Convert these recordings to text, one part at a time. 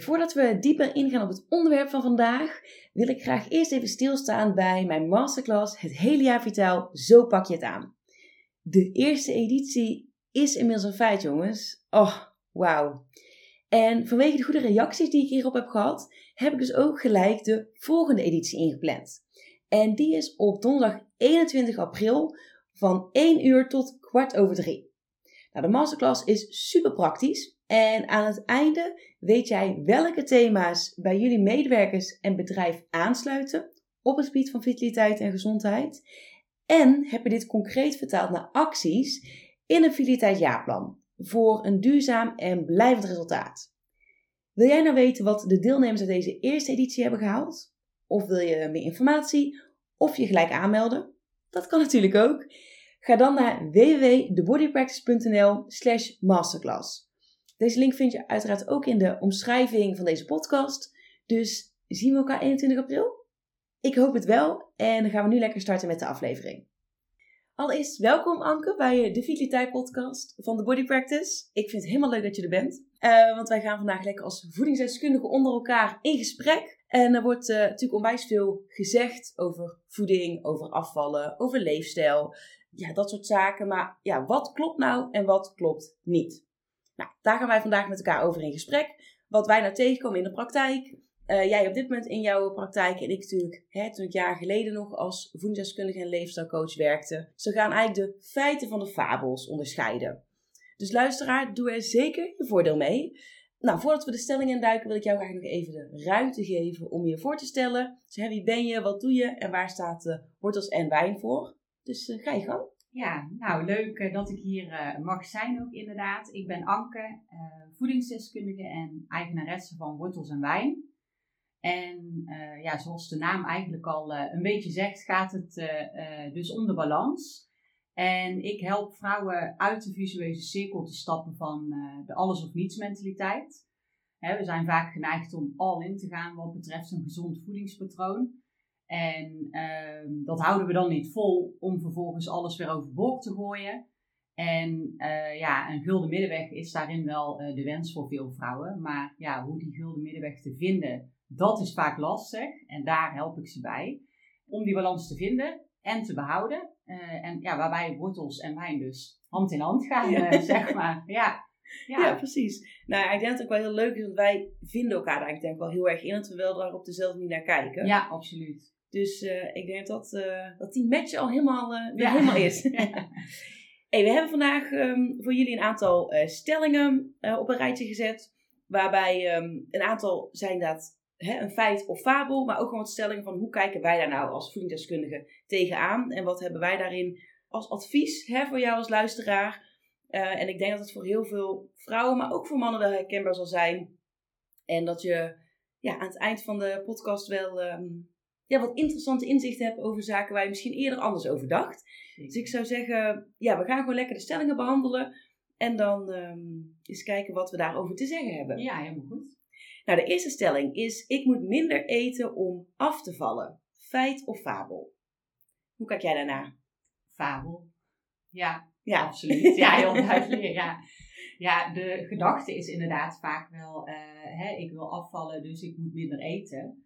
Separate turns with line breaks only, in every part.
Voordat we dieper ingaan op het onderwerp van vandaag, wil ik graag eerst even stilstaan bij mijn masterclass Het hele jaar vitaal, zo pak je het aan. De eerste editie is inmiddels een feit, jongens. Oh, wauw. En vanwege de goede reacties die ik hierop heb gehad, heb ik dus ook gelijk de volgende editie ingepland. En die is op donderdag 21 april van 1 uur tot kwart over 3. Nou, de masterclass is super praktisch en aan het einde weet jij welke thema's bij jullie medewerkers en bedrijf aansluiten op het gebied van vitaliteit en gezondheid. En heb je dit concreet vertaald naar acties in een vitaliteitsjaarplan voor een duurzaam en blijvend resultaat. Wil jij nou weten wat de deelnemers uit deze eerste editie hebben gehaald? Of wil je meer informatie? Of je gelijk aanmelden? Dat kan natuurlijk ook. Ga dan naar www.thebodypractice.nl slash masterclass. Deze link vind je uiteraard ook in de omschrijving van deze podcast. Dus zien we elkaar 21 april? Ik hoop het wel en dan gaan we nu lekker starten met de aflevering. Allereerst welkom Anke bij de Vitaliteit podcast van de Body Practice. Ik vind het helemaal leuk dat je er bent. Uh, want wij gaan vandaag lekker als voedingsdeskundigen onder elkaar in gesprek. En er wordt uh, natuurlijk onwijs veel gezegd over voeding, over afvallen, over leefstijl. Ja, dat soort zaken. Maar ja, wat klopt nou en wat klopt niet? Nou, daar gaan wij vandaag met elkaar over in gesprek. Wat wij nou tegenkomen in de praktijk. Uh, jij op dit moment in jouw praktijk en ik natuurlijk hè, toen ik jaren geleden nog als voedingsdeskundige en leefstijlcoach werkte. Ze gaan eigenlijk de feiten van de fabels onderscheiden. Dus luisteraar, doe er zeker je voordeel mee. Nou, voordat we de stelling induiken, wil ik jou graag nog even de ruimte geven om je voor te stellen. Dus, hè, wie ben je, wat doe je en waar staat uh, wortels en wijn voor? Dus uh, ga je gang.
Ja, nou leuk uh, dat ik hier uh, mag zijn ook inderdaad. Ik ben Anke, uh, voedingsdeskundige en eigenaresse van Wortels en Wijn. En ja, zoals de naam eigenlijk al een beetje zegt, gaat het dus om de balans. En ik help vrouwen uit de visuele cirkel te stappen van de alles of niets mentaliteit. We zijn vaak geneigd om all in te gaan wat betreft een gezond voedingspatroon. En uh, dat houden we dan niet vol om vervolgens alles weer overboord te gooien. En uh, ja, een gulden middenweg is daarin wel uh, de wens voor veel vrouwen. Maar ja, hoe die gulden middenweg te vinden, dat is vaak lastig. En daar help ik ze bij. Om die balans te vinden en te behouden. Uh, en ja, waarbij wortels en wijn dus hand in hand gaan, ja. zeg maar. Ja.
Ja. ja. precies. Nou, ik denk dat het ook wel heel leuk is, want wij vinden elkaar daar eigenlijk denk ik wel heel erg in, dat we wel daar op dezelfde manier naar kijken.
Ja, absoluut.
Dus uh, ik denk dat, uh, dat die match al helemaal, uh, ja. helemaal is. hey, we hebben vandaag um, voor jullie een aantal stellingen op een rijtje gezet. Waarbij um, een aantal zijn dat hè, een feit of fabel, maar ook gewoon stellingen van hoe kijken wij daar nou als voedingsdeskundigen tegenaan. En wat hebben wij daarin als advies hè, voor jou als luisteraar. en ik denk dat het voor heel veel vrouwen, maar ook voor mannen wel herkenbaar zal zijn. En dat je ja, aan het eind van de podcast wel... Um, ja, wat interessante inzichten hebt over zaken waar je misschien eerder anders over dacht. Dus ik zou zeggen, ja, we gaan gewoon lekker de stellingen behandelen. En dan um, eens kijken wat we daarover te zeggen hebben.
Ja, helemaal goed.
Nou, de eerste stelling is: ik moet minder eten om af te vallen. Feit of fabel? Hoe kijk jij daarnaar?
Fabel. Ja, ja. absoluut. Ja, heel duidelijk. Ja. ja, de gedachte is inderdaad vaak wel: uh, hè, ik wil afvallen, dus ik moet minder eten.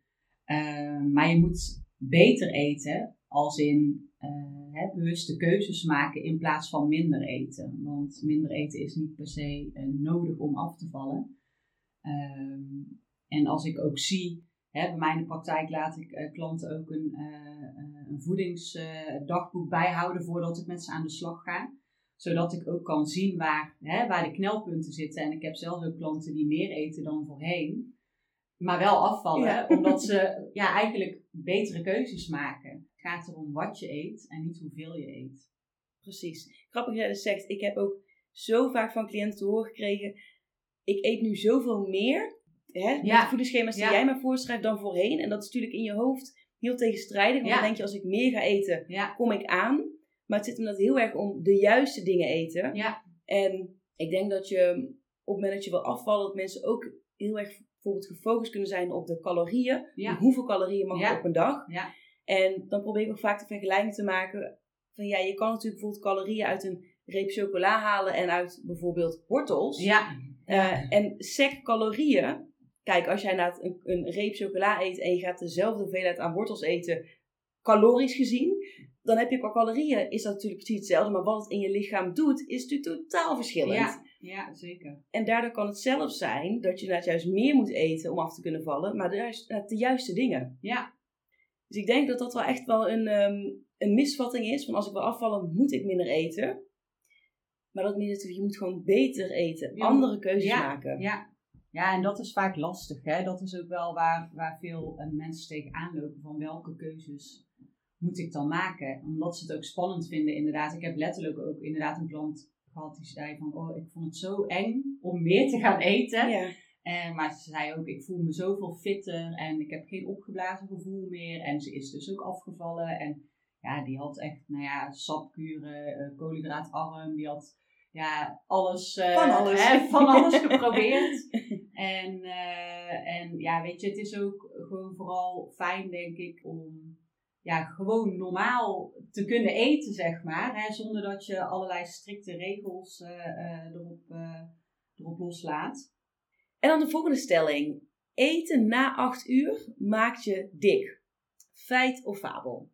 Uh, maar je moet beter eten, als in uh, hè, bewuste keuzes maken in plaats van minder eten. Want minder eten is niet per se uh, nodig om af te vallen. Um, en als ik ook zie, bij mij in de praktijk laat ik klanten ook een, een voedingsdagboek bijhouden voordat ik met ze aan de slag ga zodat ik ook kan zien waar, waar de knelpunten zitten. En ik heb zelfs ook klanten die meer eten dan voorheen maar wel afvallen, omdat ze ja, eigenlijk betere keuzes maken. Het gaat erom wat je eet en niet hoeveel je eet.
Precies. Grappig dat je dat zegt. Ik heb ook zo vaak van cliënten te horen gekregen, ik eet nu zoveel meer, hè, met
Ja.
de voedingsschema's die
Ja.
jij me voorschrijft dan voorheen. En dat is natuurlijk in je hoofd heel tegenstrijdig, want dan denk je als ik meer ga eten, kom ik aan. Maar het zit hem dat heel erg om de juiste dingen eten.
ja,
En ik denk dat je op het moment dat je wil afvallen, dat mensen ook heel erg bijvoorbeeld gefocust kunnen zijn op de calorieën.
ja,
Hoeveel calorieën mag
Ja.
je op een dag?
ja,
En dan probeer ik ook vaak de vergelijking te maken van ja, je kan natuurlijk bijvoorbeeld calorieën uit een reep chocola halen en uit bijvoorbeeld wortels.
ja,
Eh, en sec calorieën, kijk, als jij na een, een reep chocola eet en je gaat dezelfde hoeveelheid aan wortels eten, calorisch gezien, dan heb je qua calorieën, is dat natuurlijk precies hetzelfde, maar wat het in je lichaam doet, is natuurlijk totaal verschillend.
ja, ja, zeker.
En daardoor kan het zelfs zijn dat je inderdaad juist meer moet eten om af te kunnen vallen, maar de, juist- eh, de juiste dingen.
Ja,
Dus ik denk dat dat wel echt wel een, ehm, een misvatting is. Van als ik wil afvallen, moet ik minder eten. Maar dat is, je moet gewoon beter eten.
Ja.
Andere keuzes
Ja.
maken.
ja. Ja, en dat is vaak lastig. Hè? Dat is ook wel waar, waar veel eh, mensen tegenaan lopen van welke keuzes moet ik dan maken. Omdat ze het ook spannend vinden inderdaad. Ik heb letterlijk ook inderdaad een klant gehad die zei van oh, ik vond het zo eng om meer te gaan eten.
Ja.
En, maar ze zei ook, ik voel me zoveel fitter en ik heb geen opgeblazen gevoel meer. En ze is dus ook afgevallen. En ja, die had echt, nou ja, sapkuren, eh, koolhydraatarm. Die had ja, alles, eh,
Van alles.
van alles geprobeerd. en, eh, en ja, weet je, het is ook gewoon vooral fijn, denk ik, om ja, gewoon normaal te kunnen eten, zeg maar. Hè, zonder dat je allerlei strikte regels eh, eh, erop, eh, erop loslaat.
En dan de volgende stelling. Eten na 8 uur maakt je dik. Feit of fabel?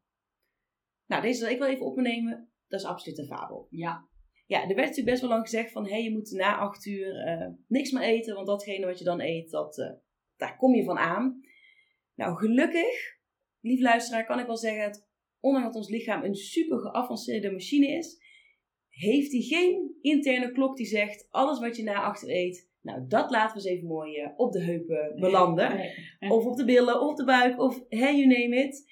Nou, deze zal ik wel even opnemen. Dat is absoluut een fabel.
Ja,
Ja, er werd natuurlijk best wel lang gezegd van... hé, je moet na 8 uur niks meer eten... want datgene wat je dan eet, dat, daar kom je van aan. Nou, gelukkig, lief luisteraar, kan ik wel zeggen... Dat, ondanks dat ons lichaam een super geavanceerde machine is... heeft hij geen interne klok die zegt... alles wat je na 8 uur eet... nou, dat laten we eens even mooi eh, op de heupen belanden.
Nee.
Of op de billen, of op de buik, of hey, you name it.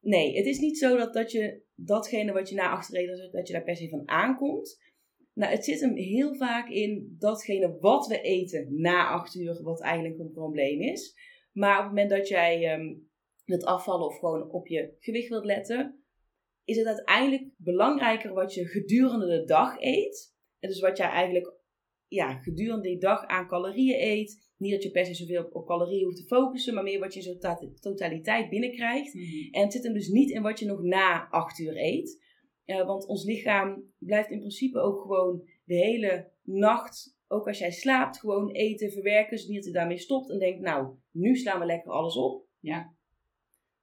Nee, het is niet zo dat, dat je datgene wat je na achtereed, dat je daar per se van aankomt. Nou, het zit hem heel vaak in datgene wat we eten na acht uur, wat eigenlijk een probleem is. Maar op het moment dat jij ehm wilt afvallen of gewoon op je gewicht wilt letten, is het uiteindelijk belangrijker wat je gedurende de dag eet. En dus wat jij eigenlijk ja, gedurende die dag aan calorieën eet. Niet dat je per se zoveel op, op calorieën hoeft te focussen, maar meer wat je in zo'n tota- totaliteit binnenkrijgt.
Mhm.
En het zit hem dus niet in wat je nog na 8 uur eet. Want ons lichaam blijft in principe ook gewoon de hele nacht, ook als jij slaapt, gewoon eten, verwerken. Dus niet dat hij daarmee stopt en denkt, nou, nu slaan we lekker alles op.
Ja.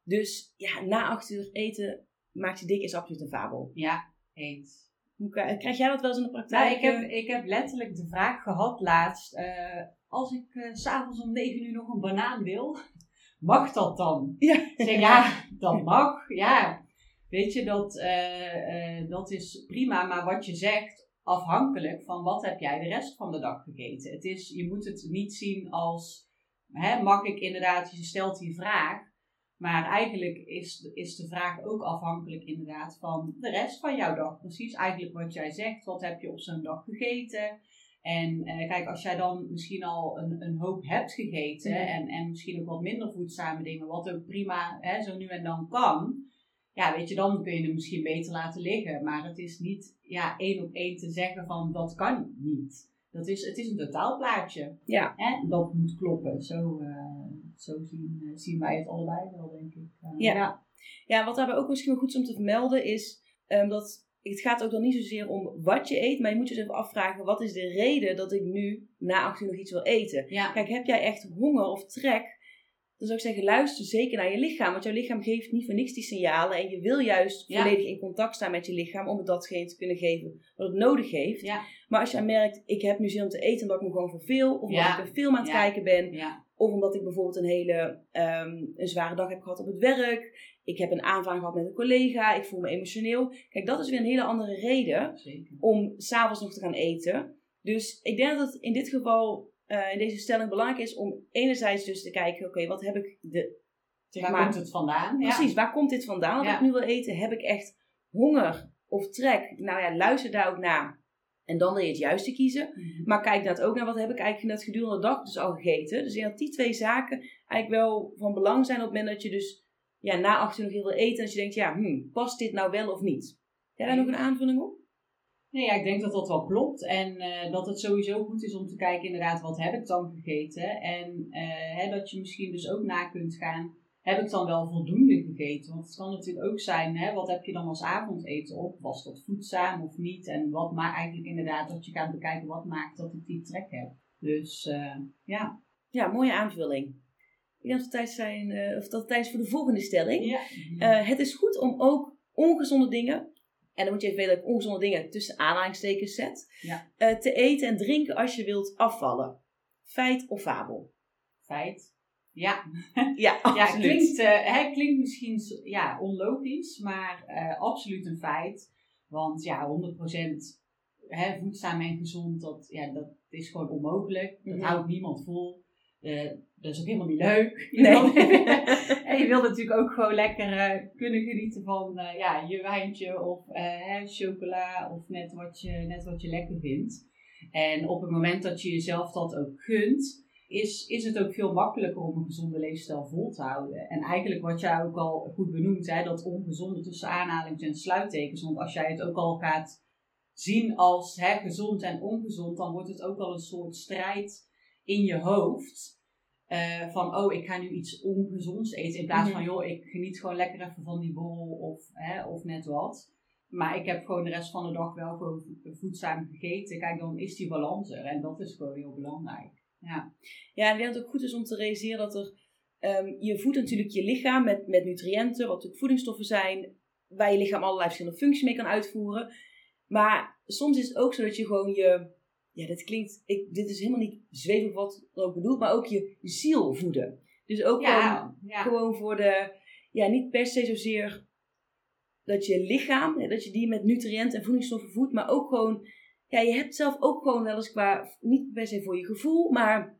Dus ja, na 8 uur eten maakt je dik is absoluut een fabel.
Ja, eens.
Hoe krijg jij dat wel eens in de praktijk?
Nou, ik heb, ik heb letterlijk de vraag gehad laatst. eh, als ik s s'avonds om 9 uur nog een banaan wil, mag dat dan?
Ja.
Zeg, ja, dat mag. Ja, weet je, dat, eh, dat is prima. Maar wat je zegt, afhankelijk van wat heb jij de rest van de dag gegeten. Het is, je moet het niet zien als, hè, mag ik inderdaad, je stelt die vraag. Maar eigenlijk is, is de vraag ook afhankelijk inderdaad van de rest van jouw dag. Precies eigenlijk wat jij zegt. Wat heb je op zo'n dag gegeten? En eh, kijk, als jij dan misschien al een, een hoop hebt gegeten
Ja.
en, en misschien ook wat minder voedzame dingen, wat ook prima hè, zo nu en dan kan. Ja, weet je, dan kun je hem misschien beter laten liggen. Maar het is niet ja, één op één te zeggen van dat kan niet. Dat is, het is een totaalplaatje.
Ja.
Dat moet kloppen. Zo, eh, zo zien, eh, zien wij het allebei wel, denk ik. Eh,
Ja. Ja, wat daarbij ook misschien wel goed is om te vermelden is ehm, dat het gaat ook dan niet zozeer om wat je eet, maar je moet je dus even afvragen wat is de reden dat ik nu na 8 uur nog iets wil eten.
Ja.
Kijk, heb jij echt honger of trek? Dan zou ik zeggen, luister zeker naar je lichaam. Want jouw lichaam geeft niet voor niks die signalen. En je wil juist
Ja.
volledig in contact staan met je lichaam om het datgene te kunnen geven wat het nodig heeft.
Ja.
Maar als jij merkt, ik heb nu zin om te eten omdat ik me gewoon verveel. Of omdat
Ja.
ik een film aan het kijken ben. Of omdat ik bijvoorbeeld een hele ehm, een zware dag heb gehad op het werk. Ik heb een aanvang gehad met een collega. Ik voel me emotioneel. Kijk, dat is weer een hele andere reden
Zeker.
om s'avonds nog te gaan eten. Dus ik denk dat het in dit geval, eh, in deze stelling belangrijk is om enerzijds dus te kijken, oké, wat heb ik de... Zeg
Waar
maar,
komt het vandaan? Ja.
Precies, waar komt dit vandaan? Wat
Ja.
ik nu wil eten? Heb ik echt honger of trek? Nou ja, luister daar ook naar. En dan wil je het juiste kiezen.
Mhm.
Maar kijk dat ook naar wat heb ik eigenlijk net gedurende de dag dus al gegeten. Dus ja, die twee zaken eigenlijk wel van belang zijn op het moment dat je dus ja, na acht uur nog heel veel eten. En dat je denkt, ja, hmm, past dit nou wel of niet? Jij daar nog een aanvulling op?
Nee, ja, ik denk dat dat wel klopt. En eh, dat het sowieso goed is om te kijken, inderdaad, wat heb ik dan gegeten? En eh, hè, dat je misschien dus ook na kunt gaan, heb ik dan wel voldoende gegeten? Want het kan natuurlijk ook zijn, hè, wat heb je dan als avondeten op? Was dat voedzaam of niet? En wat maakt eigenlijk inderdaad dat je gaat bekijken, wat maakt dat ik die trek heb? Dus eh, ja.
Ja, mooie aanvulling. Ik denk dat het tijd, zijn, of dat tijd is voor de volgende stelling.
ja.
Het is goed om ook ongezonde dingen, en dan moet je even weten dat ik ongezonde dingen tussen aanhalingstekens zet,
Ja.
eh, te eten en drinken als je wilt afvallen. Feit of fabel?
Feit. Ja,
Ja,
Ja, klinkt, eh, hè, klinkt misschien ja, onlogisch, maar eh, absoluut een feit. Want ja, 100% hè, voedzaam en gezond, dat, ja, dat is gewoon onmogelijk. Dat
Mhm.
houdt niemand vol. Eh, dat is ook helemaal niet leuk. Je
Nee.
en je wil natuurlijk ook gewoon lekker eh, kunnen genieten van eh, ja, je wijntje of eh, chocola of net wat, je, net wat je lekker vindt. En op het moment dat je jezelf dat ook gunt, is, is het ook veel makkelijker om een gezonde leefstijl vol te houden. En eigenlijk wat jij ook al goed benoemt, hè, dat ongezonde tussen aanhalings- en sluittekens. Want als jij het ook al gaat zien als hè, gezond en ongezond, dan wordt het ook al een soort strijd in je hoofd. Eh, van, oh, ik ga nu iets ongezonds eten. In plaats van,
Mhm.
joh, ik geniet gewoon lekker even van die borrel of, hè, of net wat. Maar ik heb gewoon de rest van de dag wel gewoon vo- voedzaam gegeten. Kijk, dan is die balans er. En dat is gewoon heel belangrijk. Ja.
Ja, en ik denk dat het ook goed is om te realiseren dat er... ehm, je voedt natuurlijk je lichaam met, met nutriënten, wat natuurlijk voedingsstoffen zijn, waar je lichaam allerlei verschillende functies mee kan uitvoeren. Maar soms is het ook zo dat je gewoon je... Ja, dit klinkt... Ik, dit is helemaal niet zwevig wat ik ook bedoel, maar ook je ziel voeden. Dus ook gewoon,
Ja,
gewoon voor de... Ja, niet per se zozeer dat je lichaam, hè, dat je die met nutriënten en voedingsstoffen voedt, maar ook gewoon... Ja, je hebt zelf ook gewoon wel eens qua... Niet per se voor je gevoel, maar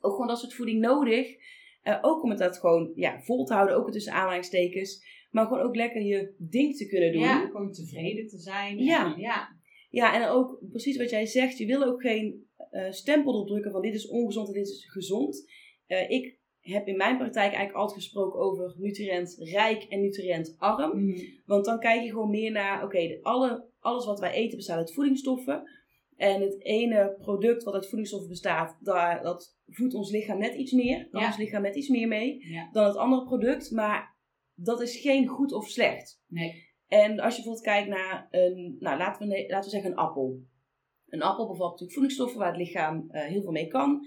ook gewoon dat soort voeding nodig. Eh, ook om het dat gewoon ja, vol te houden, ook tussen aanhalingstekens. Maar gewoon ook lekker je ding te kunnen doen.
Ja, gewoon tevreden te zijn.
Ja.
En, ja.
Ja, en ook precies wat jij zegt. Je wil ook geen eh, stempel erop drukken van dit is ongezond en dit is gezond. Eh, ik heb in mijn praktijk eigenlijk altijd gesproken over nutriëntrijk en nutriëntarm.
Mhm.
Want dan kijk je gewoon meer naar, oké, alle, alles wat wij eten bestaat uit voedingsstoffen. En het ene product wat uit voedingsstoffen bestaat, daar, dat voedt ons lichaam net iets meer. Kan
Ja.
ons lichaam net iets meer mee
ja.
dan het andere product. Maar dat is geen goed of slecht.
Nee.
En als je bijvoorbeeld kijkt naar een, nou laten we, laten we zeggen een appel. Een appel bevat natuurlijk voedingsstoffen waar het lichaam eh, heel veel mee kan.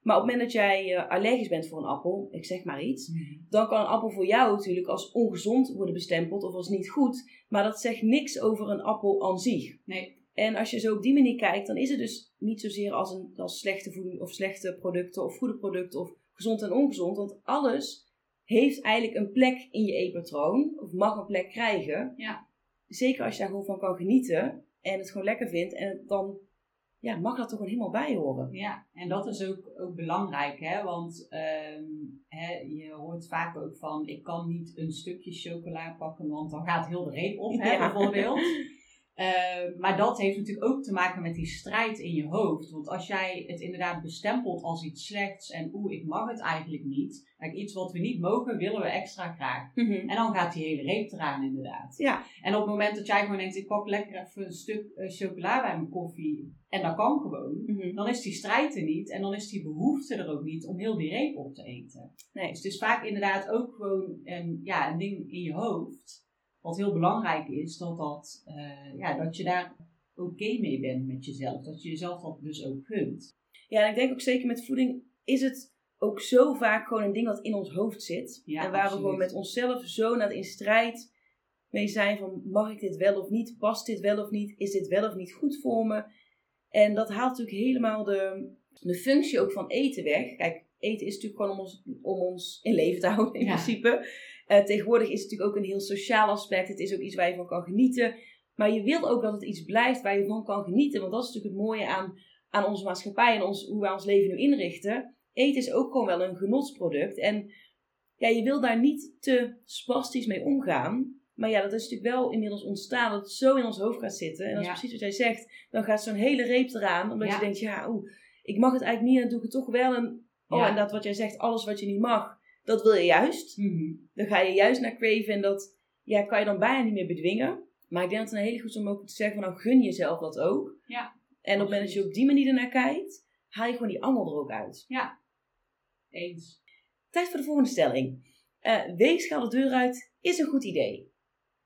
Maar op het moment dat jij eh, allergisch bent voor een appel, ik zeg maar iets, dan kan een appel voor jou natuurlijk als ongezond worden bestempeld of als niet goed. Maar dat zegt niks over een appel aan zich.
Nee.
En als je zo op die manier kijkt, dan is het dus niet zozeer als, een, als slechte voeding of slechte producten of goede producten of gezond en ongezond. Want alles heeft eigenlijk een plek in je eetpatroon of mag een plek krijgen.
Ja.
Zeker als je daar gewoon van kan genieten en het gewoon lekker vindt. En dan ja, mag dat toch gewoon helemaal bij horen.
Ja, en dat is ook, ook belangrijk, hè? want ehm, hè, je hoort vaak ook van, ik kan niet een stukje chocola pakken, want dan gaat heel de reep op, hè,
Ja.
bijvoorbeeld. Ehm, maar dat heeft natuurlijk ook te maken met die strijd in je hoofd. Want als jij het inderdaad bestempelt als iets slechts en oeh, ik mag het eigenlijk niet. Iets wat we niet mogen, willen we extra graag. En dan gaat die hele reep eraan inderdaad.
Ja.
En op het moment dat jij gewoon denkt, ik pak lekker even een stuk eh, chocola bij mijn koffie. En dat kan gewoon.
Mhm.
Dan is die strijd er niet. En dan is die behoefte er ook niet om heel die reep op te eten.
Nee.
Dus het is vaak inderdaad ook gewoon een, ja, een ding in je hoofd. Wat heel belangrijk is, dat, dat, eh, ja, dat je daar oké mee bent met jezelf. Dat je jezelf dat dus ook gunt.
Ja, en ik denk ook zeker met voeding is het ook zo vaak gewoon een ding wat in ons hoofd zit.
Ja,
en waar we gewoon met onszelf zo naar in strijd mee zijn van mag ik dit wel of niet? Past dit wel of niet? Is dit wel of niet goed voor me? En dat haalt natuurlijk helemaal de, de functie ook van eten weg. Kijk, eten is natuurlijk gewoon om ons, om ons in leven te houden in
Ja.
principe. Eh, tegenwoordig is het natuurlijk ook een heel sociaal aspect. Het is ook iets waar je van kan genieten. Maar je wil ook dat het iets blijft waar je van kan genieten. Want dat is natuurlijk het mooie aan, aan onze maatschappij en ons, hoe wij ons leven nu inrichten. Eten is ook gewoon wel een genotsproduct. En ja, je wil daar niet te spastisch mee omgaan. Maar ja, dat is natuurlijk wel inmiddels ontstaan dat het zo in ons hoofd gaat zitten. En dat is
Ja.
precies wat jij zegt. Dan gaat zo'n hele reep eraan. Omdat
Ja.
je denkt, ja, oeh, ik mag het eigenlijk niet en dan doe ik het toch wel. En, oh,
Ja.
en dat wat jij zegt, alles wat je niet mag, dat wil je juist.
Mhm.
Dan ga je juist naar craven en dat ja, kan je dan bijna niet meer bedwingen. Maar ik denk dat het een hele goed is om ook te zeggen van nou gun jezelf dat ook.
Ja,
En op het moment dat je op die manier ernaar kijkt, haal je gewoon die angel er ook uit.
Eens.
Tijd voor de volgende stelling. Eh weegschaal de deur uit is een goed idee.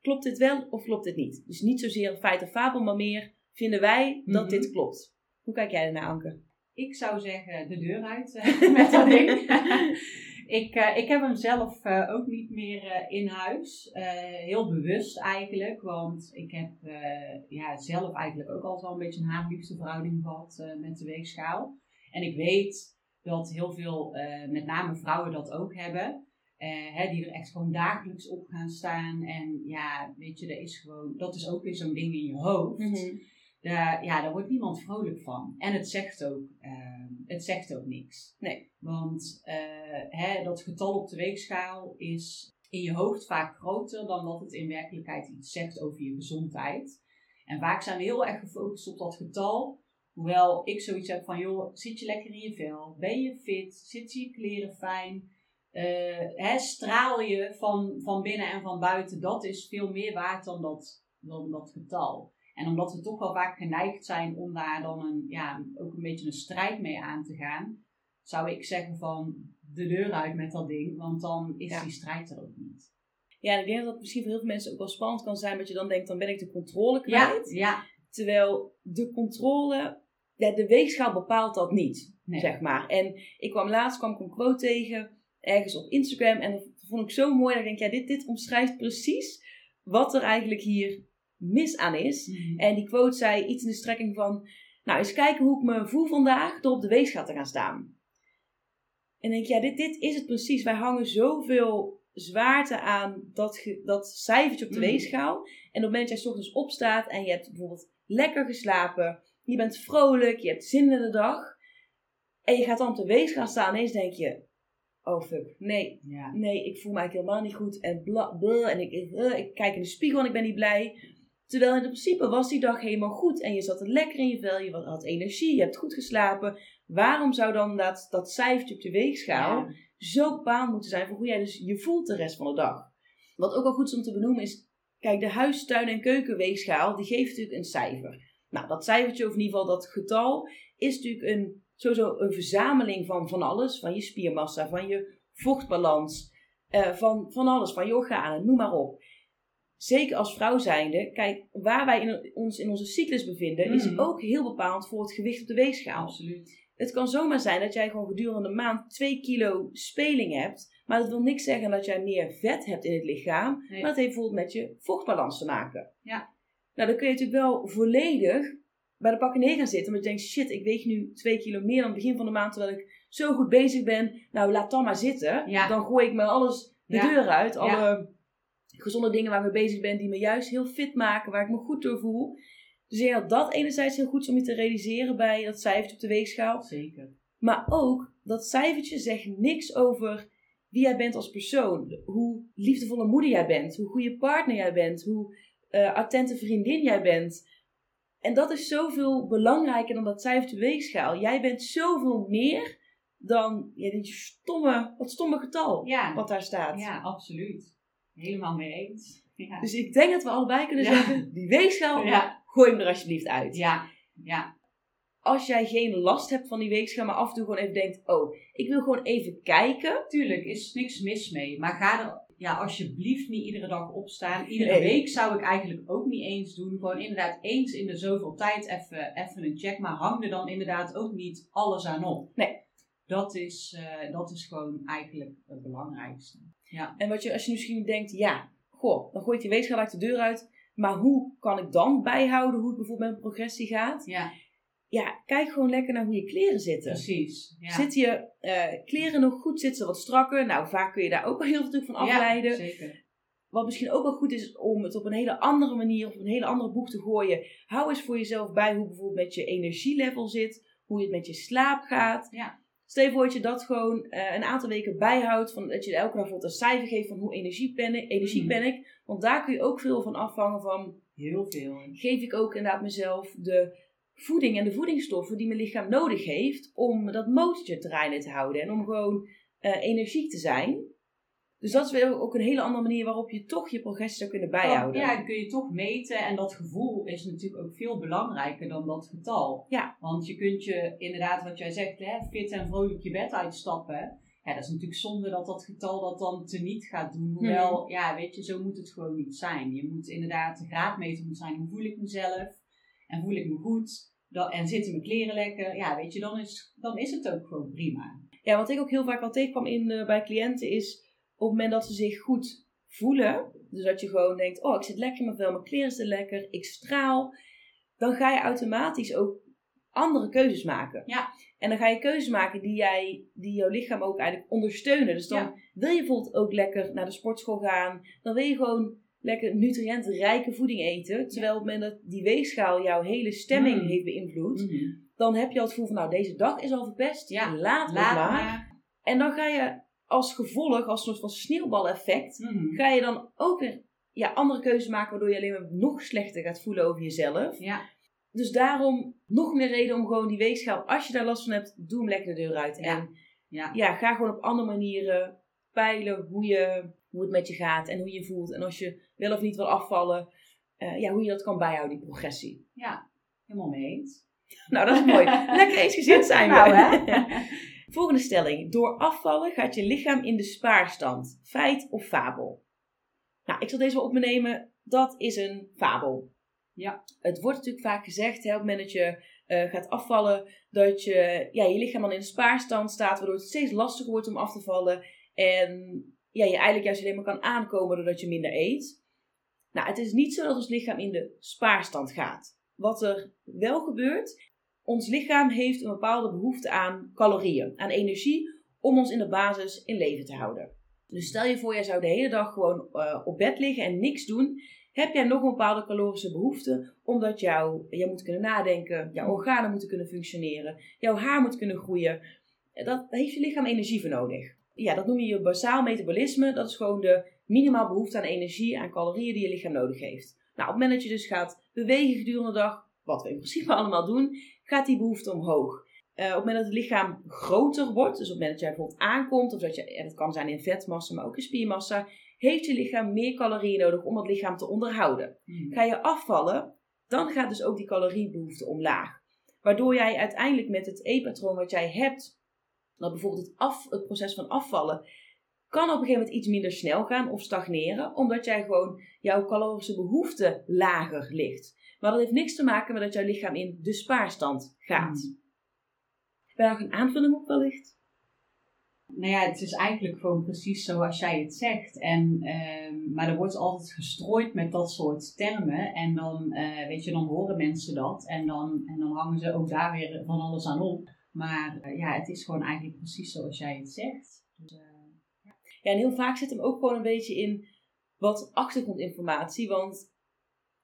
Klopt dit wel of klopt dit niet? Dus niet zozeer een feit of fabel, maar meer vinden wij dat
Mhm.
dit klopt. Hoe kijk jij ernaar, Anke?
Ik zou zeggen de deur uit eh, met dat ding. ik, eh, ik heb hem zelf eh, ook niet meer eh, in huis. Heel bewust eigenlijk. Want ik heb ja, zelf eigenlijk ook altijd wel een beetje een haat-liefde verhouding gehad eh, met de weegschaal. En ik weet dat heel veel, met name vrouwen, dat ook hebben. Hè, die er echt gewoon dagelijks op gaan staan. En ja, weet je, dat is gewoon, dat is ook weer zo'n ding in je hoofd. Daar, ja, daar wordt niemand vrolijk van. En het zegt ook, ehm, het zegt ook niks.
Nee.
Want eh, hè, dat getal op de weegschaal is in je hoofd vaak groter dan dat het in werkelijkheid iets zegt over je gezondheid. En vaak zijn we heel erg gefocust op dat getal. Hoewel ik zoiets heb van, joh, zit je lekker in je vel? Ben je fit? Zitten je kleren fijn? Eh, hè, straal je van, van binnen en van buiten? Dat is veel meer waard dan dat, dan dat getal. En omdat we toch wel vaak geneigd zijn om daar dan een, ja, ook een beetje een strijd mee aan te gaan, zou ik zeggen van de deur uit met dat ding, want dan is
Ja.
die strijd er ook niet.
Ja, ik denk dat het misschien voor heel veel mensen ook wel spannend kan zijn, dat je dan denkt, dan ben ik de controle kwijt.
ja,
Terwijl de controle, ja, de weegschaal bepaalt dat niet,
nee.
zeg maar. En ik kwam laatst kwam ik een quote tegen, ergens op Instagram, en dat vond ik zo mooi. Dat ik denk, ja, dit, dit omschrijft precies wat er eigenlijk hier mis aan is.
Mhm.
En die quote zei iets in de strekking van, nou, eens kijken hoe ik me voel vandaag door op de weegschaal te gaan staan. En denk, ja, dit, dit is het precies. Wij hangen zoveel zwaarte aan dat, ge- dat cijfertje op de
Mm.
weegschaal. En op het moment dat jij 's ochtends opstaat en je hebt bijvoorbeeld lekker geslapen, je bent vrolijk, je hebt zin in de dag. En je gaat dan op de weegschaal staan en ineens denk je, oh fuck, nee,
ja.
nee, ik voel me eigenlijk helemaal niet goed. En bla, bla, en ik, ik, eh, ik kijk in de spiegel en ik ben niet blij. Terwijl in principe was die dag helemaal goed. En je zat er lekker in je vel, je had energie, je hebt goed geslapen. Waarom zou dan dat, dat cijfertje op de weegschaal
Ja.
zo bepaald moeten zijn voor hoe jij dus je voelt de rest van de dag? Wat ook wel goed is om te benoemen is, kijk, de huis, tuin en keukenweegschaal, die geeft natuurlijk een cijfer. Nou, dat cijfertje, of in ieder geval dat getal, is natuurlijk een, sowieso een verzameling van van alles. Van je spiermassa, van je vochtbalans, eh, van, van alles, van je organen, noem maar op. Zeker als vrouw zijnde, kijk, waar wij in, ons in onze cyclus bevinden, is
Mhm.
ook heel bepalend voor het gewicht op de weegschaal.
Absoluut.
Het kan zomaar zijn dat jij gewoon gedurende een maand 2 kilo speling hebt. Maar dat wil niks zeggen dat jij meer vet hebt in het lichaam.
Nee.
Maar het heeft bijvoorbeeld met je vochtbalans te maken.
Ja.
Nou, dan kun je natuurlijk wel volledig bij de pakken neer gaan zitten. Omdat je denkt, shit, ik weeg nu 2 kilo meer dan het begin van de maand. Terwijl ik zo goed bezig ben. Nou, laat dan maar zitten.
Ja.
Dan gooi ik me alles de
Ja.
deur uit. Alle. Gezonde dingen waar ik mee bezig ben. Die me juist heel fit maken. Waar ik me goed door voel. Dus ik denk dat enerzijds heel goed is om je te realiseren bij dat cijfertje op de weegschaal.
Zeker.
Maar ook dat cijfertje zegt niks over wie jij bent als persoon. Hoe liefdevolle moeder jij bent. Hoe goede partner jij bent. Hoe eh, attente vriendin jij bent. En dat is zoveel belangrijker dan dat cijfertje weegschaal. Jij bent zoveel meer dan ja, stomme, dat stomme getal
Ja.
wat daar staat.
ja, absoluut. Helemaal mee eens. Ja.
Dus ik denk dat we allebei kunnen
Ja.
zeggen, die weegschaal,
Ja.
gooi hem er alsjeblieft uit.
ja, ja,
Als jij geen last hebt van die weegschaal, maar af en toe gewoon even denkt, oh, ik wil gewoon even kijken.
tuurlijk is niks mis mee. Maar ga er ja, alsjeblieft niet iedere dag opstaan. Iedere
Nee.
week zou ik eigenlijk ook niet eens doen. Gewoon inderdaad eens in de zoveel tijd even, even een check. Maar hang er dan inderdaad ook niet alles aan op.
Nee.
Dat is, eh, dat is gewoon eigenlijk het belangrijkste. Ja,
En wat je, als je misschien denkt, ja, goh, dan gooi ik die weegschaal uit de deur uit. Maar hoe kan ik dan bijhouden hoe het bijvoorbeeld met mijn progressie gaat?
ja
Ja, kijk gewoon lekker naar hoe je kleren zitten.
precies. Ja.
Zitten je eh, kleren nog goed? Zitten ze wat strakker? Nou, vaak kun je daar ook wel heel veel van afleiden.
Ja, zeker.
Wat misschien ook wel goed is om het op een hele andere manier, of op een hele andere boek te gooien. Hou eens voor jezelf bij hoe bijvoorbeeld met je energielevel zit. Hoe het met je slaap gaat.
Ja.
Stel je voor dat je dat gewoon eh, een aantal weken bijhoudt. Van, dat je elke dag bijvoorbeeld een cijfer geeft van hoe energiek ben ik. Ben ik. Want daar kun je ook veel van afvangen van...
Heel veel.
Geef ik ook inderdaad mezelf de voeding en de voedingsstoffen die mijn lichaam nodig heeft... om dat motortje draaiende te houden. En om gewoon eh, energiek te zijn. Dus dat is weer ook een hele andere manier waarop je toch je progressie zou kunnen bijhouden.
Ja, kun je toch meten. En dat gevoel is natuurlijk ook veel belangrijker dan dat getal.
Ja.
Want je kunt je inderdaad, wat jij zegt, hè, fit en vrolijk je bed uitstappen. Ja, dat is natuurlijk zonde dat dat getal dat dan teniet gaat doen. Hoewel, ja, weet je, zo moet het gewoon niet zijn. Je moet inderdaad, de graadmeter moet zijn, hoe voel ik mezelf? En voel ik me goed? Dat, en zitten mijn kleren lekker? Ja, weet je, dan is, dan is het ook gewoon prima.
Ja, wat ik ook heel vaak al tegenkwam in, eh, bij cliënten is op het moment dat ze zich goed voelen, dus dat je gewoon denkt, oh ik zit lekker in mijn vel, mijn kleren zitten lekker, ik straal, dan ga je automatisch ook andere keuzes maken.
Ja.
En dan ga je keuzes maken die, jij, die jouw lichaam ook eigenlijk ondersteunen. Dus dan
Ja.
wil je bijvoorbeeld ook lekker naar de sportschool gaan, dan wil je gewoon lekker nutriëntrijke voeding eten, terwijl op het moment dat die weegschaal jouw hele stemming
Mm.
heeft beïnvloed, dan heb je al het gevoel van, nou, deze dag is al verpest.
Ja,
laat
Laat
maar.
maar.
En dan ga je als gevolg, als een soort van sneeuwbaleffect,
Mhm.
ga je dan ook weer ja, andere keuzes maken, waardoor je alleen maar nog slechter gaat voelen over jezelf.
Ja,
Dus daarom nog meer reden om gewoon die weegschaal, als je daar last van hebt, doe hem lekker de deur uit.
Ja.
En
ja.
ja, ga gewoon op andere manieren peilen hoe, je, hoe het met je gaat en hoe je voelt. En als je wel of niet wil afvallen, eh, ja, hoe je dat kan bijhouden, die progressie.
ja. helemaal mee eens.
Nou, dat is mooi. Lekker eensgezind zijn we.
Nou, hè?
Volgende stelling. Door afvallen gaat je lichaam in de spaarstand. Feit of fabel? Nou, ik zal deze wel op me nemen. Dat is een fabel.
Ja.
Het wordt natuurlijk vaak gezegd, hè, op het moment dat je eh, gaat afvallen, dat je, ja, je lichaam dan in de spaarstand staat, waardoor het steeds lastiger wordt om af te vallen. En ja, je eigenlijk juist alleen maar kan aankomen doordat je minder eet. Nou, het is niet zo dat ons lichaam in de spaarstand gaat. Wat er wel gebeurt, ons lichaam heeft een bepaalde behoefte aan calorieën, aan energie, om ons in de basis in leven te houden. Dus stel je voor, jij zou de hele dag gewoon eh, op bed liggen en niks doen. Heb jij nog een bepaalde calorische behoefte, omdat jou, jij moet kunnen nadenken, jouw organen moeten kunnen functioneren, jouw haar moet kunnen groeien. Dat, daar heeft je lichaam energie voor nodig. Ja, dat noem je je basaal metabolisme. Dat is gewoon de minimaal behoefte aan energie, aan calorieën die je lichaam nodig heeft. Nou, op het moment dat je dus gaat bewegen gedurende de dag, wat we in principe allemaal doen, gaat die behoefte omhoog. Eh, op het moment dat het lichaam groter wordt, dus op het moment dat jij bijvoorbeeld aankomt, of dat je, en het kan zijn in vetmassa, maar ook in spiermassa, heeft je lichaam meer calorieën nodig om het lichaam te onderhouden.
Mhm.
Ga je afvallen, dan gaat dus ook die caloriebehoefte omlaag. Waardoor jij uiteindelijk met het eetpatroon wat jij hebt, dat bijvoorbeeld het, af, het proces van afvallen, kan op een gegeven moment iets minder snel gaan of stagneren, omdat jij gewoon jouw calorische behoefte lager ligt. Maar dat heeft niks te maken met dat jouw lichaam in de spaarstand gaat.
Mhm.
Ben je nog een aanvulling op wellicht?
Nou ja, het is eigenlijk gewoon precies zoals jij het zegt. En, ehm, maar er wordt altijd gestrooid met dat soort termen. En dan, eh, weet je, dan horen mensen dat. En dan, en dan hangen ze ook daar weer van alles aan op. Maar eh, ja, het is gewoon eigenlijk precies zoals jij het zegt. Dus, eh,
Ja, en heel vaak zit hem ook gewoon een beetje in wat achtergrondinformatie. Want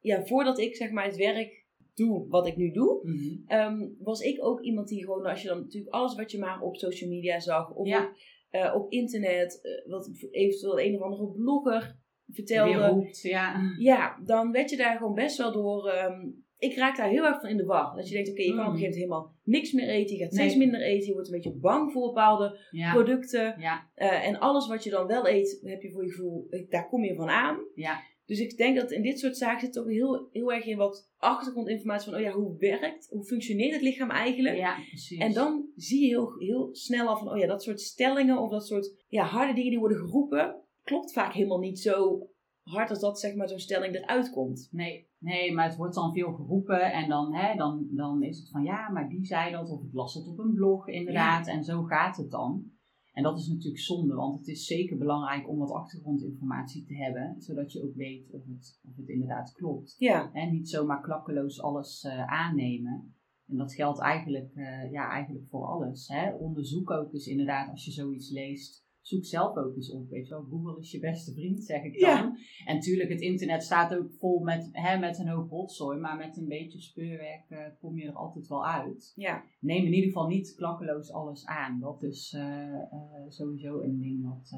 ja, voordat ik zeg maar het werk doe wat ik nu doe,
mhm.
Ehm, was ik ook iemand die gewoon, als je dan natuurlijk alles wat je maar op social media zag, of
Ja.
op, eh, op internet, eh, wat eventueel een of andere blogger vertelde,
roept, ja.
ja, dan werd je daar gewoon best wel door. ehm, ik raak daar heel erg van in de war. Dat je denkt, oké, je kan op een
Mm.
gegeven moment helemaal niks meer eten, je gaat
Nee.
steeds minder eten, je wordt een beetje bang voor bepaalde
Ja,
producten.
ja,
Eh, en alles wat je dan wel eet, heb je voor je gevoel, daar kom je van aan.
ja.
Dus ik denk dat in dit soort zaken zit ook heel, heel erg in wat achtergrondinformatie van, oh ja, hoe werkt, hoe functioneert het lichaam eigenlijk?
ja precies.
En dan zie je heel, heel snel al van, oh ja, dat soort stellingen of dat soort ja, harde dingen die worden geroepen, klopt vaak helemaal niet zo hard als dat zeg maar zo'n stelling eruit komt.
Nee, nee, maar het wordt dan veel geroepen en dan, hè, dan, dan is het van ja, maar die zei dat of ik las het op een blog inderdaad en zo gaat het dan. En dat is natuurlijk zonde, want het is zeker belangrijk om wat achtergrondinformatie te hebben, zodat je ook weet of het, of het inderdaad klopt.
Ja,
En niet zomaar klakkeloos alles eh, aannemen. En dat geldt eigenlijk, eh, ja, eigenlijk voor alles. Hè? Onderzoek ook eens inderdaad, als je zoiets leest, zoek zelf ook eens op. Weet je wel, Google is je beste vriend, zeg ik dan. En natuurlijk, het internet staat ook vol met, hè, met een hoop rotzooi. Maar met een beetje speurwerk uh, kom je er altijd wel uit.
Ja.
Neem in ieder geval niet klakkeloos alles aan. Dat is sowieso een ding wat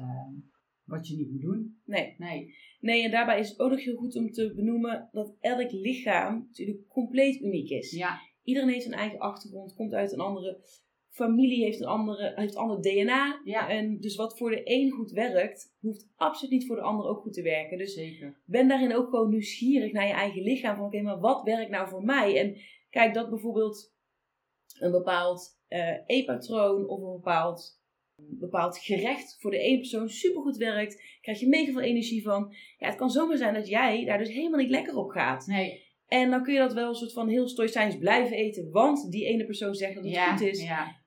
wat je niet moet doen.
Nee.
Nee.
Nee, en daarbij is het ook nog heel goed om te benoemen dat elk lichaam natuurlijk compleet uniek is.
Ja.
Iedereen heeft een eigen achtergrond, komt uit een andere familie, heeft een andere, heeft ander DNA.
Ja.
En dus wat voor de een goed werkt, hoeft absoluut niet voor de ander ook goed te werken. Dus
Zeker.
ben daarin ook gewoon nieuwsgierig naar je eigen lichaam. Van oké, maar wat werkt nou voor mij? En kijk, dat bijvoorbeeld een bepaald uh, e-patroon of een bepaald een bepaald gerecht voor de ene persoon supergoed werkt, krijg je mega veel energie van. Ja, het kan zomaar zijn dat jij daar dus helemaal niet lekker op gaat.
Nee.
En dan kun je dat wel een soort van heel stoïcijns blijven eten, want die ene persoon zegt dat het
ja,
goed is.
Ja.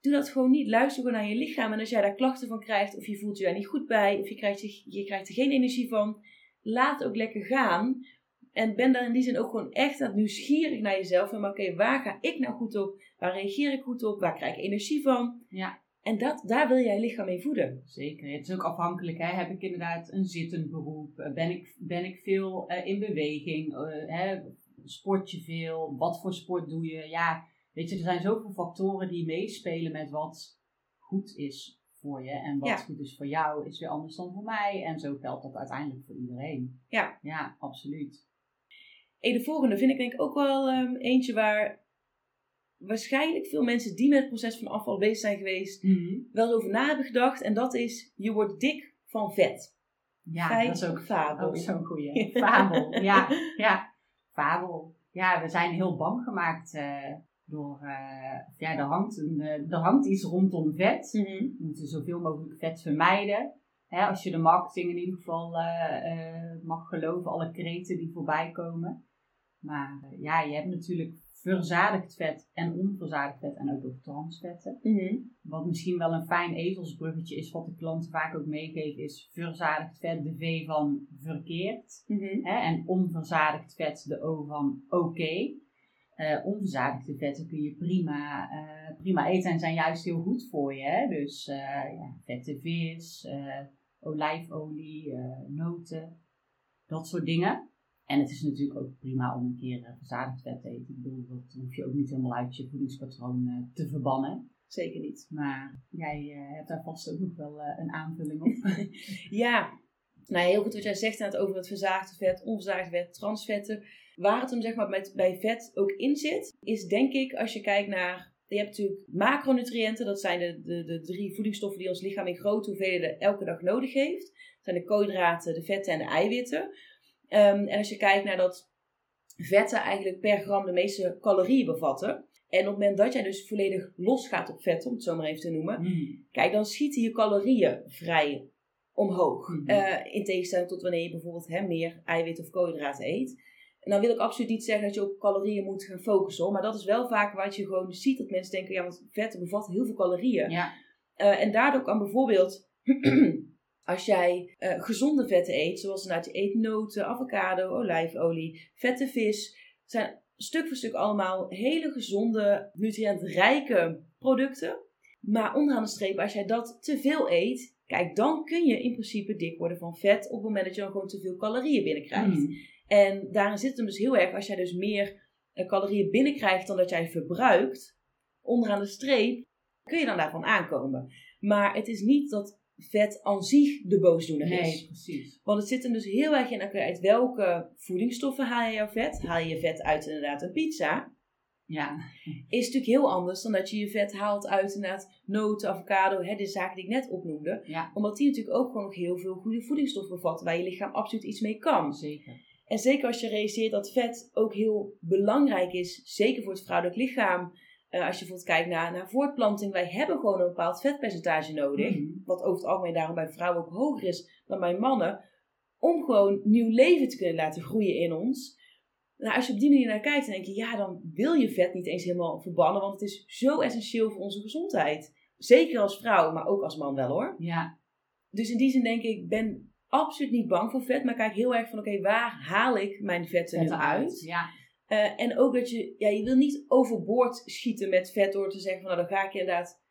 Doe dat gewoon niet. Luister gewoon naar je lichaam. En als jij daar klachten van krijgt, of je voelt je daar niet goed bij, of je krijgt, je, je krijgt er geen energie van, laat het ook lekker gaan. En ben daar in die zin ook gewoon echt aan nieuwsgierig naar jezelf. En oké, waar ga ik nou goed op? Waar reageer ik goed op? Waar krijg ik energie van?
Ja.
En dat, daar wil jij lichaam mee voeden.
Zeker. Het is ook afhankelijk. Hè? Heb ik inderdaad een zittend beroep? Eh, ben ik, ben ik veel uh, in beweging? Uh, hè? Sport je veel? Wat voor sport doe je? Ja, weet je, er zijn zoveel factoren die meespelen met wat goed is voor je. En wat
Ja.
goed is voor jou is weer anders dan voor mij. En zo geldt dat uiteindelijk voor iedereen.
Ja.
Ja, absoluut.
En de volgende vind ik denk ik ook wel ehm, eentje waar waarschijnlijk veel mensen die met het proces van afval bezig zijn geweest, wel eens over na hebben gedacht. En dat is, je wordt dik van vet.
Ja,
Feit
dat is ook
fabel?
Ook zo'n goeie. Fabel. Ja, ja. Fabel. Ja, we zijn heel bang gemaakt eh, door... eh, ja, er hangt, een, eh, er hangt iets rondom vet.
Mhm.
We moeten zoveel mogelijk vet vermijden. Hè, als je de marketing in ieder geval eh, eh, mag geloven, alle kreten die voorbij komen. Maar eh, ja, je hebt natuurlijk verzadigd vet en onverzadigd vet en ook nog transvetten.
Mhm.
Wat misschien wel een fijn ezelsbruggetje is, wat de klanten vaak ook meegeven, is verzadigd vet, de V van verkeerd.
Mhm.
Hè, en onverzadigd vet, de O van oké. Onverzadigde vetten kun je prima, eh, prima eten en zijn juist heel goed voor je. Hè? Dus eh, ja, vette vis, olijfolie, noten, dat soort dingen. En het is natuurlijk ook prima om een keer verzadigd vet te eten. Ik bedoel, dat hoef je ook niet helemaal uit je voedingspatroon te verbannen.
Zeker niet.
Maar jij hebt daar vast ook nog wel een aanvulling op.
Ja, nou heel goed wat jij zegt over het verzaagde vet, onverzaagd vet, transvetten. Waar het hem zeg maar met, bij vet ook in zit, is denk ik als je kijkt naar... Je hebt natuurlijk macronutriënten, dat zijn de, de, de drie voedingsstoffen die ons lichaam in grote hoeveelheden elke dag nodig heeft. Dat zijn de koolhydraten, de vetten en de eiwitten. Ehm, en als je kijkt naar dat vetten eigenlijk per gram de meeste calorieën bevatten. En op het moment dat jij dus volledig losgaat op vetten, om het zo maar even te noemen,
Mm.
Kijk, dan schieten je calorieën vrij omhoog.
Mhm.
Eh, in tegenstelling tot wanneer je bijvoorbeeld hè, meer eiwit of koolhydraten eet. Dan wil ik absoluut niet zeggen dat je op calorieën moet gaan focussen. hoor. Maar dat is wel vaak wat je gewoon ziet. Dat mensen denken, ja, want vetten bevatten heel veel calorieën.
Ja,
Eh, en daardoor kan bijvoorbeeld, als jij eh, gezonde vetten eet, zoals inderdaad je eet noten, avocado, olijfolie, vette vis, zijn stuk voor stuk allemaal hele gezonde, nutriëntrijke producten. Maar onderaan de streep, als jij dat te veel eet, kijk, dan kun je in principe dik worden van vet op het moment dat je dan gewoon te veel calorieën binnenkrijgt.
Mm.
En daarin zit hem dus heel erg, als jij dus meer eh, calorieën binnenkrijgt dan dat jij verbruikt, onderaan de streep, kun je dan daarvan aankomen. Maar het is niet dat vet aan zich de boosdoener is.
nee, precies.
Want het zit hem dus heel erg in, uit welke voedingsstoffen haal je jouw vet? Haal je je vet uit inderdaad een pizza?
Ja,
Is natuurlijk heel anders dan dat je je vet haalt uit inderdaad noten, avocado, hè, de zaken die ik net opnoemde.
ja,
Omdat die natuurlijk ook gewoon nog heel veel goede voedingsstoffen bevatten waar je lichaam absoluut iets mee kan.
zeker.
En zeker als je realiseert dat vet ook heel belangrijk is, zeker voor het vrouwelijk lichaam. Eh, als je bijvoorbeeld kijkt naar, naar voortplanting, wij hebben gewoon een bepaald vetpercentage nodig.
Mm.
Wat over het algemeen daarom bij vrouwen ook hoger is dan bij mannen. Om gewoon nieuw leven te kunnen laten groeien in ons. Nou, als je op die manier naar kijkt, dan denk je, ja, dan wil je vet niet eens helemaal verbannen. Want het is zo essentieel voor onze gezondheid. Zeker als vrouw, maar ook als man wel hoor.
Ja,
Dus in die zin denk ik ben absoluut niet bang voor vet. Maar kijk heel erg van, oké, waar haal ik mijn vetten nu uit?
Ja,
Eh, en ook dat je, ja, je wil niet overboord schieten met vet door te zeggen van, nou dan ga ik inderdaad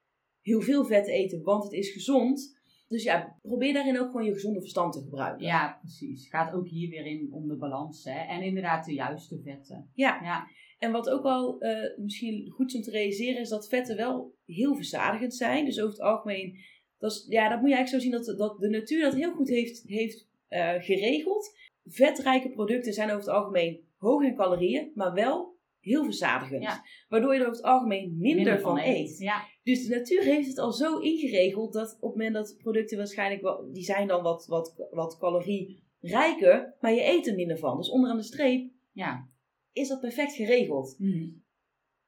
heel veel vet eten, want het is gezond. Dus ja, probeer daarin ook gewoon je gezonde verstand te gebruiken.
Ja, precies. Gaat ook hier weer in om de balans. Hè? En inderdaad de juiste vetten.
Ja.
Ja,
En wat ook wel eh, misschien goed is om te realiseren, is dat vetten wel heel verzadigend zijn. Dus over het algemeen, dat, is, ja, dat moet je eigenlijk zo zien dat, dat de natuur dat heel goed heeft, heeft eh, geregeld. Vetrijke producten zijn over het algemeen hoog in calorieën, maar wel heel verzadigend.
Ja.
Waardoor je er over het algemeen minder, van eet.
Ja,
Dus de natuur heeft het al zo ingeregeld dat op het moment dat producten waarschijnlijk, wel, die zijn dan wat, wat, wat calorierijker, maar je eet er minder van. Dus onderaan de streep
ja.
is dat perfect geregeld.
Mhm.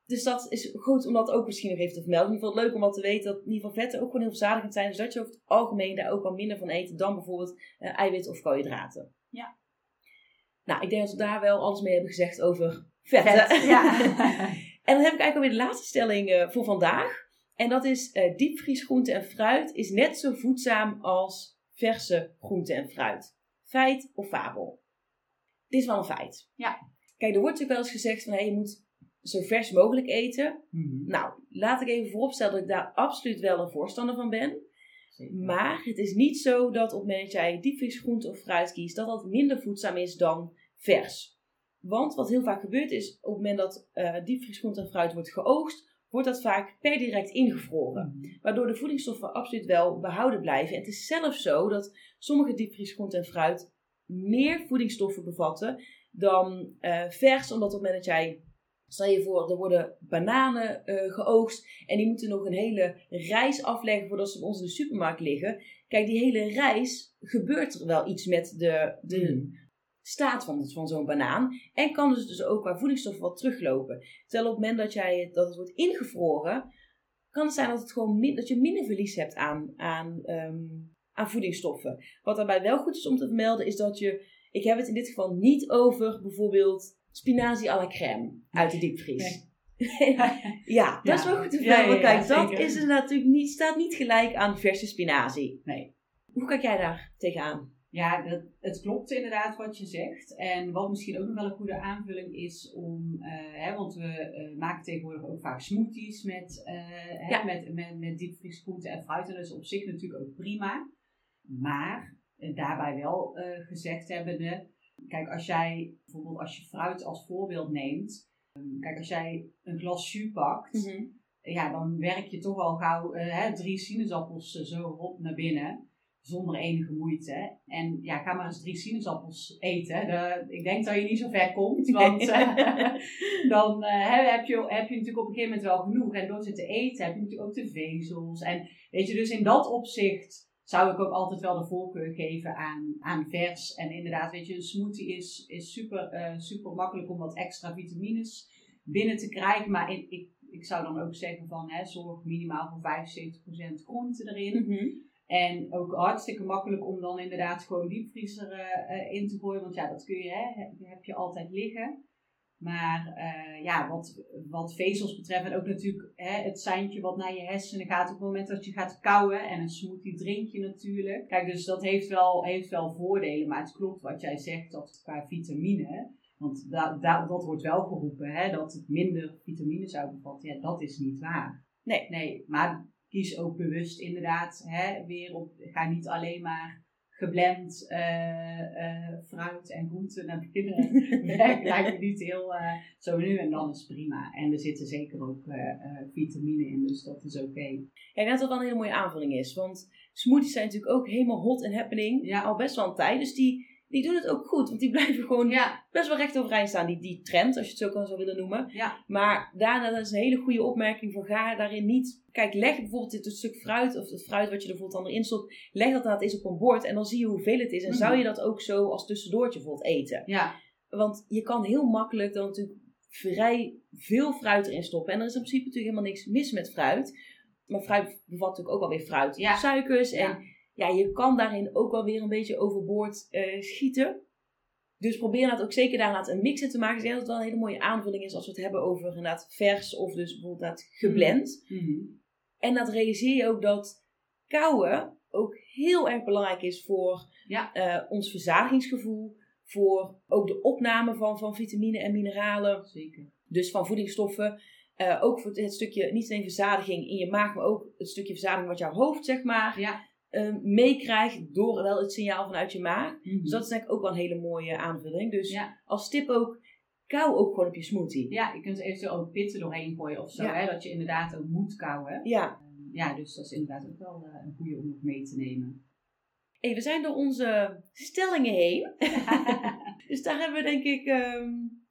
Dus dat is goed om dat ook misschien nog even te vermelden. In ieder geval leuk om wat te weten dat in ieder geval vetten ook gewoon heel verzadigend zijn. Dus dat je over het algemeen daar ook al minder van eet dan bijvoorbeeld eh, eiwit of koolhydraten.
Ja.
Nou, ik denk dat we daar wel alles mee hebben gezegd over vetten.
Vet, ja.
en dan heb ik eigenlijk alweer de laatste stelling eh, voor vandaag. En dat is eh diepvriesgroente en fruit is net zo voedzaam als verse groente en fruit. Feit of fabel? Dit is wel een feit.
Ja.
Kijk, er wordt natuurlijk wel eens gezegd van hey, je moet zo vers mogelijk eten.
Mhm.
Nou, laat ik even vooropstellen dat ik daar absoluut wel een voorstander van ben.
Zeker.
Maar het is niet zo dat op het moment dat jij diepvriesgroente of fruit kiest, dat dat minder voedzaam is dan vers. Want wat heel vaak gebeurt is, op het moment dat eh diepvriesgroente en fruit wordt geoogst, wordt dat vaak per direct ingevroren.
Mhm.
Waardoor de voedingsstoffen absoluut wel behouden blijven. En het is zelfs zo dat sommige diepvriesgroente en fruit meer voedingsstoffen bevatten dan eh, vers. Omdat op het moment dat jij, stel je voor, er worden bananen eh, geoogst. En die moeten nog een hele reis afleggen voordat ze bij ons in de supermarkt liggen. Kijk, die hele reis gebeurt er wel iets met de, de
Mhm.
staat van, van zo'n banaan. En kan dus, dus ook qua voedingsstoffen wat teruglopen. Terwijl op het moment dat, jij, dat het wordt ingevroren, kan het zijn dat, het gewoon min- dat je minder verlies hebt aan, aan, ehm, aan voedingsstoffen. Wat daarbij wel goed is om te vermelden, is dat je, ik heb het in dit geval niet over bijvoorbeeld spinazie à la crème uit de diepvries. ja, dat is wel goed te
ja,
Kijk, dat is dus natuurlijk niet, staat niet gelijk aan verse spinazie.
Nee.
Hoe kijk jij daar tegenaan?
Ja, dat, het klopt inderdaad wat je zegt. En wat misschien ook nog wel een goede aanvulling is om, eh, hè, want we eh, maken tegenwoordig ook vaak smoothies met, eh, hè,
Ja.
met, met, met diepvriesgroenten en fruit. En dat is op zich natuurlijk ook prima. Maar daarbij wel gezegd hebbende, kijk als jij bijvoorbeeld als je fruit als voorbeeld neemt. ehm, Kijk, als jij een glas jus pakt, ja, dan werk je toch al gauw eh, hè, drie sinaasappels eh, zo rop naar binnen. Zonder enige moeite. En ja, ga maar eens drie sinaasappels eten. De- ik denk dat je niet zo ver komt. Want eh, dan heb, je, heb je natuurlijk op een gegeven moment wel genoeg. En door ze te eten heb je natuurlijk ook de vezels. En weet je, dus in dat opzicht zou ik ook altijd wel de voorkeur geven aan, aan vers. En inderdaad, weet je, een smoothie is, is super, eh, super makkelijk om wat extra vitamines binnen te krijgen. Maar in, ik, ik zou dan ook zeggen van, hè, zorg minimaal voor 75% groente erin.
Mhm.
En ook hartstikke makkelijk om dan inderdaad gewoon diepvriezer eh, eh, in te gooien. Want ja, dat kun je, hè, heb je altijd liggen. Maar eh, ja, wat, wat vezels betreft en ook natuurlijk hè, het seintje wat naar je hersenen gaat op het moment dat je gaat kauwen. En een smoothie drink je natuurlijk. Kijk, dus dat heeft wel, heeft wel voordelen. Maar het klopt wat jij zegt, dat qua vitamine... Want da, da- dat wordt wel geroepen, hè, dat het minder vitamine zou bevatten. Ja, dat is niet waar.
Nee.
Nee, maar kies ook bewust inderdaad hè, weer op. Ga niet alleen maar geblend eh, eh, fruit en groenten naar binnen. Werkt lijkt me niet heel eh, zo nu en dan is prima. En er zitten zeker ook vitamine in, dus dat is oké.
Ja, ik denk dat dat wel een hele mooie aanvulling is. Want smoothies zijn natuurlijk ook helemaal hot en happening.
Ja.
Al best wel een tijd. Dus die, die doen het ook goed. Want die blijven gewoon
Ja,
best wel recht overeind staan. Die, die trend, als je het zo kan zou willen noemen.
ja,
Maar daarna, dat is een hele goede opmerking van ga daarin niet... Kijk, leg bijvoorbeeld dit stuk fruit, of het fruit wat je er bijvoorbeeld dan erin stopt. Leg dat inderdaad eens op een bord en dan zie je hoeveel het is. En
Mhm.
zou je dat ook zo als tussendoortje bijvoorbeeld eten.
ja,
Want je kan heel makkelijk dan natuurlijk vrij veel fruit erin stoppen. En er is in principe natuurlijk helemaal niks mis met fruit. Maar fruit bevat natuurlijk ook alweer fruit.
Ja.
Suikers. En
ja.
je kan daarin ook wel weer een beetje overboord eh, schieten. Dus probeer inderdaad ook zeker daar een mix in te maken. Ik denk dat het wel een hele mooie aanvulling is als we het hebben over inderdaad vers of dus bijvoorbeeld geblend.
Mhm.
En dat realiseer je ook dat kouwen ook heel erg belangrijk is voor
Ja.
eh, ons verzadigingsgevoel. Voor ook de opname van, van vitamine en mineralen.
Zeker.
Dus van voedingsstoffen. Eh, ook voor het stukje, niet alleen verzadiging in je maag, maar ook het stukje verzadiging wat jouw hoofd, zeg maar,
Ja,
um, meekrijgt door wel het signaal vanuit je maag.
Mhm.
Dus dat is denk ik ook wel een hele mooie aanvulling. Dus
Ja.
als tip ook, kou ook gewoon op je smoothie.
ja, je kunt er eventueel ook pitten doorheen gooien of zo.
Ja.
Hè, dat je inderdaad ook moet kauwen.
Ja.
Ja, dus dat is inderdaad ook wel eh, een goede om nog mee te nemen.
Hey, we zijn door onze stellingen heen. dus daar hebben we denk ik, ehm,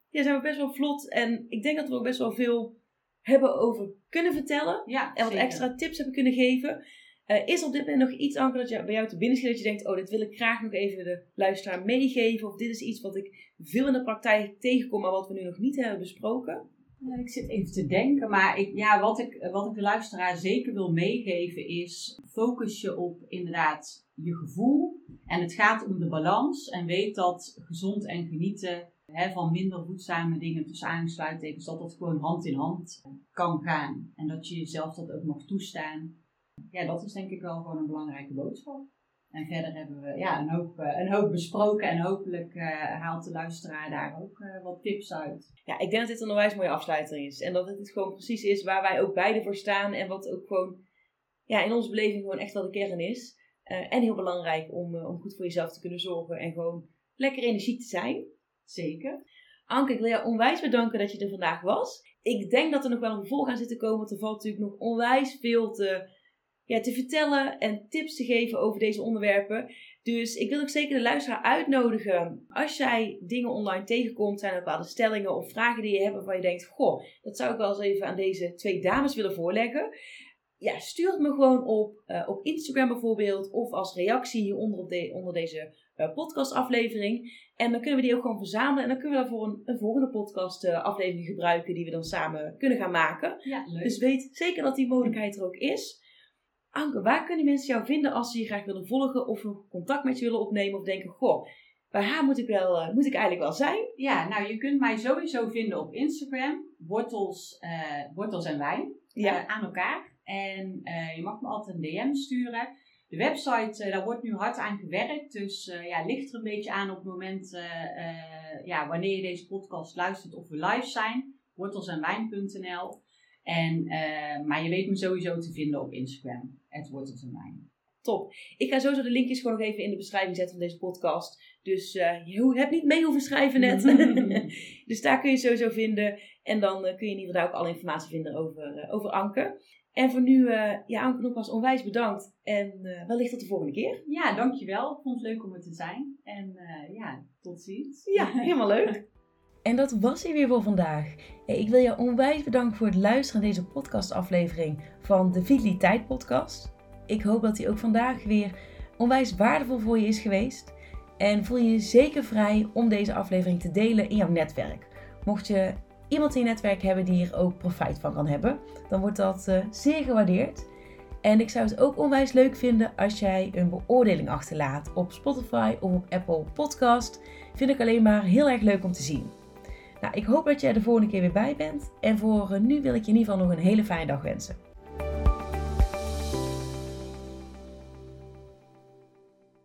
ja, zijn we best wel vlot. En ik denk dat we ook best wel veel hebben over kunnen vertellen.
Ja,
En wat
zeker.
extra tips hebben kunnen geven. Eh, is op dit moment nog iets, Anke, dat je, bij jou te binnen schiet dat je denkt... oh, dit wil ik graag nog even de luisteraar meegeven... of dit is iets wat ik veel in de praktijk tegenkom... maar wat we nu nog niet hebben besproken?
Ik zit even te denken, maar ik, ja, wat, ik, wat ik de luisteraar zeker wil meegeven is: focus je op inderdaad je gevoel. En het gaat om de balans. En weet dat gezond en genieten hè, van minder voedzame dingen, tussen aansluittekens, dat dat gewoon hand in hand kan gaan. En dat je jezelf dat ook mag toestaan. Ja, dat is denk ik wel gewoon een belangrijke boodschap. En verder hebben we ja, een, hoop, eh, een hoop besproken en hopelijk eh, haalt de luisteraar daar ook eh, wat tips uit.
Ja, ik denk dat dit een onwijs mooie afsluiting is. En dat het gewoon precies is waar wij ook beide voor staan... en wat ook gewoon ja, in onze beleving gewoon echt wel de kern is. En heel belangrijk om, om goed voor jezelf te kunnen zorgen... en gewoon lekker energiek te zijn.
Zeker.
Anke, ik wil jou onwijs bedanken dat je er vandaag was. Ik denk dat er nog wel een vervolg aan zit te komen, want er valt natuurlijk nog onwijs veel te, ja, te vertellen en tips te geven over deze onderwerpen. Dus ik wil ook zeker de luisteraar uitnodigen. Als jij dingen online tegenkomt, zijn er bepaalde stellingen of vragen die je hebt waarvan je denkt: Goh, dat zou ik wel eens even aan deze twee dames willen voorleggen. Ja, stuur het me gewoon op, eh, op Instagram bijvoorbeeld, of als reactie hieronder op de, onder deze eh, podcastaflevering. En dan kunnen we die ook gewoon verzamelen. En dan kunnen we daarvoor een, een volgende podcastaflevering gebruiken die we dan samen kunnen gaan maken.
Ja, leuk.
Dus weet zeker dat die mogelijkheid er ook is. Anke, waar kunnen mensen jou vinden als ze je graag willen volgen of contact met je willen opnemen of denken, goh, bij haar moet ik, wel, eh, moet ik eigenlijk wel zijn?
Ja, nou je kunt mij sowieso vinden op Instagram. Wortels, eh, wortels en wijn.
Ja.
eh, aan elkaar. En je mag me altijd een DM sturen. De website, daar wordt nu hard aan gewerkt. Dus ja, ligt er een beetje aan op het moment ja, wanneer je deze podcast luistert of we live zijn. Wortelsenwijn.nl en, eh, Maar je weet me sowieso te vinden op Instagram. Het Wortels en Wijn.
Top. Ik ga sowieso de linkjes gewoon nog even in de beschrijving zetten van deze podcast. Dus eh, je hebt niet mee hoeven schrijven net. dus daar kun je het sowieso vinden. En dan eh, kun je in ieder geval daar ook alle informatie vinden over, over Anke. En voor nu, ja, Anke nogmaals onwijs bedankt. En wellicht tot de volgende keer.
Ja, dankjewel. Ik vond het leuk om er te zijn. En ja, tot ziens.
Ja, helemaal leuk. En dat was hij weer voor vandaag. Ik wil jou onwijs bedanken voor het luisteren naar deze podcastaflevering van de Vitaliteit Podcast. Ik hoop dat die ook vandaag weer onwijs waardevol voor je is geweest. En voel je je zeker vrij om deze aflevering te delen in jouw netwerk. Mocht je iemand in je netwerk hebben die hier ook profijt van kan hebben, dan wordt dat eh, zeer gewaardeerd. En ik zou het ook onwijs leuk vinden als jij een beoordeling achterlaat op Spotify of op Apple Podcast. Vind ik alleen maar heel erg leuk om te zien. Nou, ik hoop dat jij de volgende keer weer bij bent. En voor eh, nu wil ik je in ieder geval nog een hele fijne dag wensen.